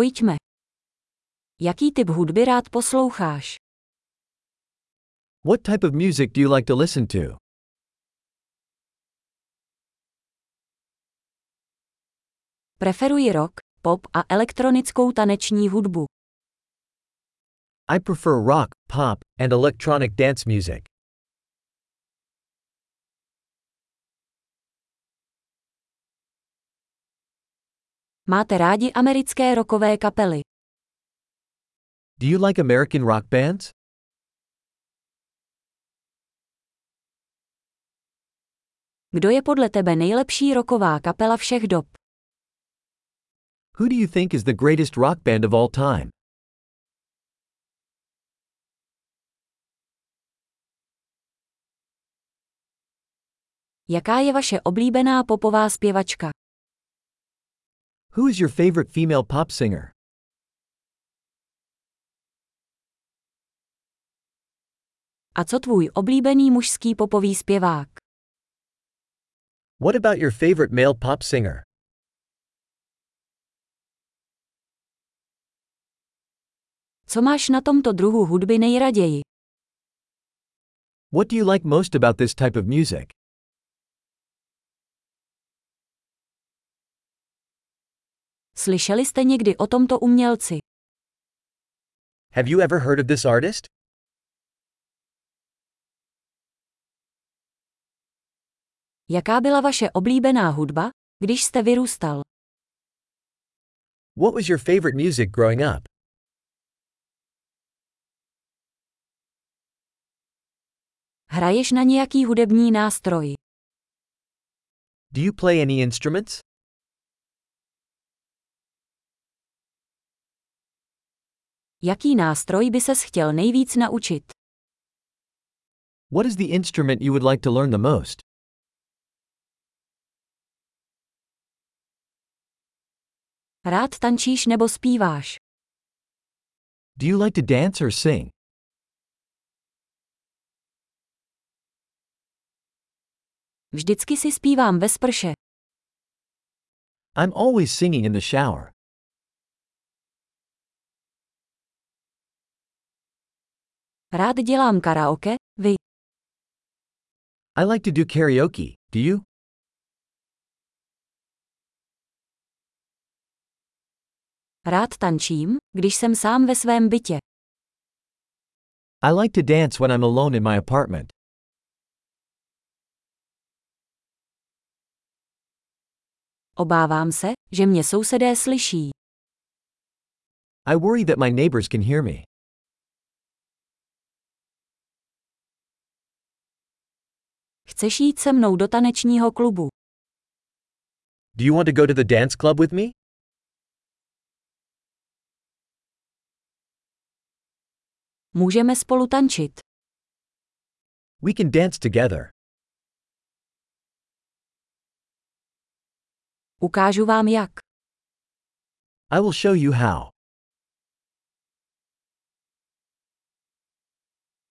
Pojďme. Jaký typ hudby rád posloucháš? What type of music do you like to listen to? Preferuji rock, pop a elektronickou taneční hudbu. I prefer rock, pop, and electronic dance music. Máte rádi americké rockové kapely? Do you like American rock bands? Kdo je podle tebe nejlepší rocková kapela všech dob? Who do you think is the greatest rock band of all time? Jaká je vaše oblíbená popová zpěvačka? Who is your favorite female pop singer? A co tvůj oblíbený mužský popový zpěvák? What about your favorite male pop singer? Co máš na tomto druhu hudby nejraději? What do you like most about this type of music? Slyšeli jste někdy o tomto umělci? Have you ever heard of this artist? Jaká byla vaše oblíbená hudba, když jste vyrůstal? What was your favorite music growing up? Hraješ na nějaký hudební nástroj? Do you play any instruments? Jaký nástroj by ses chtěl nejvíc naučit? What is the instrument you would like to learn the most? Rád tančíš nebo zpíváš? Do you like to dance or sing? Vždycky si zpívám ve sprše. I'm always singing in the shower. Rád dělám karaoke, vy. I like to do karaoke, do you? Rád tančím, když jsem sám ve svém bytě. I like to dance when I'm alone in my apartment. Obávám se, že mě sousedé slyší. I worry that my neighbors can hear me. Chceš jít se mnou do tanečního klubu? Do you want to go to the dance club with me? Můžeme spolu tančit. We can dance together. Ukážu vám jak. I will show you how.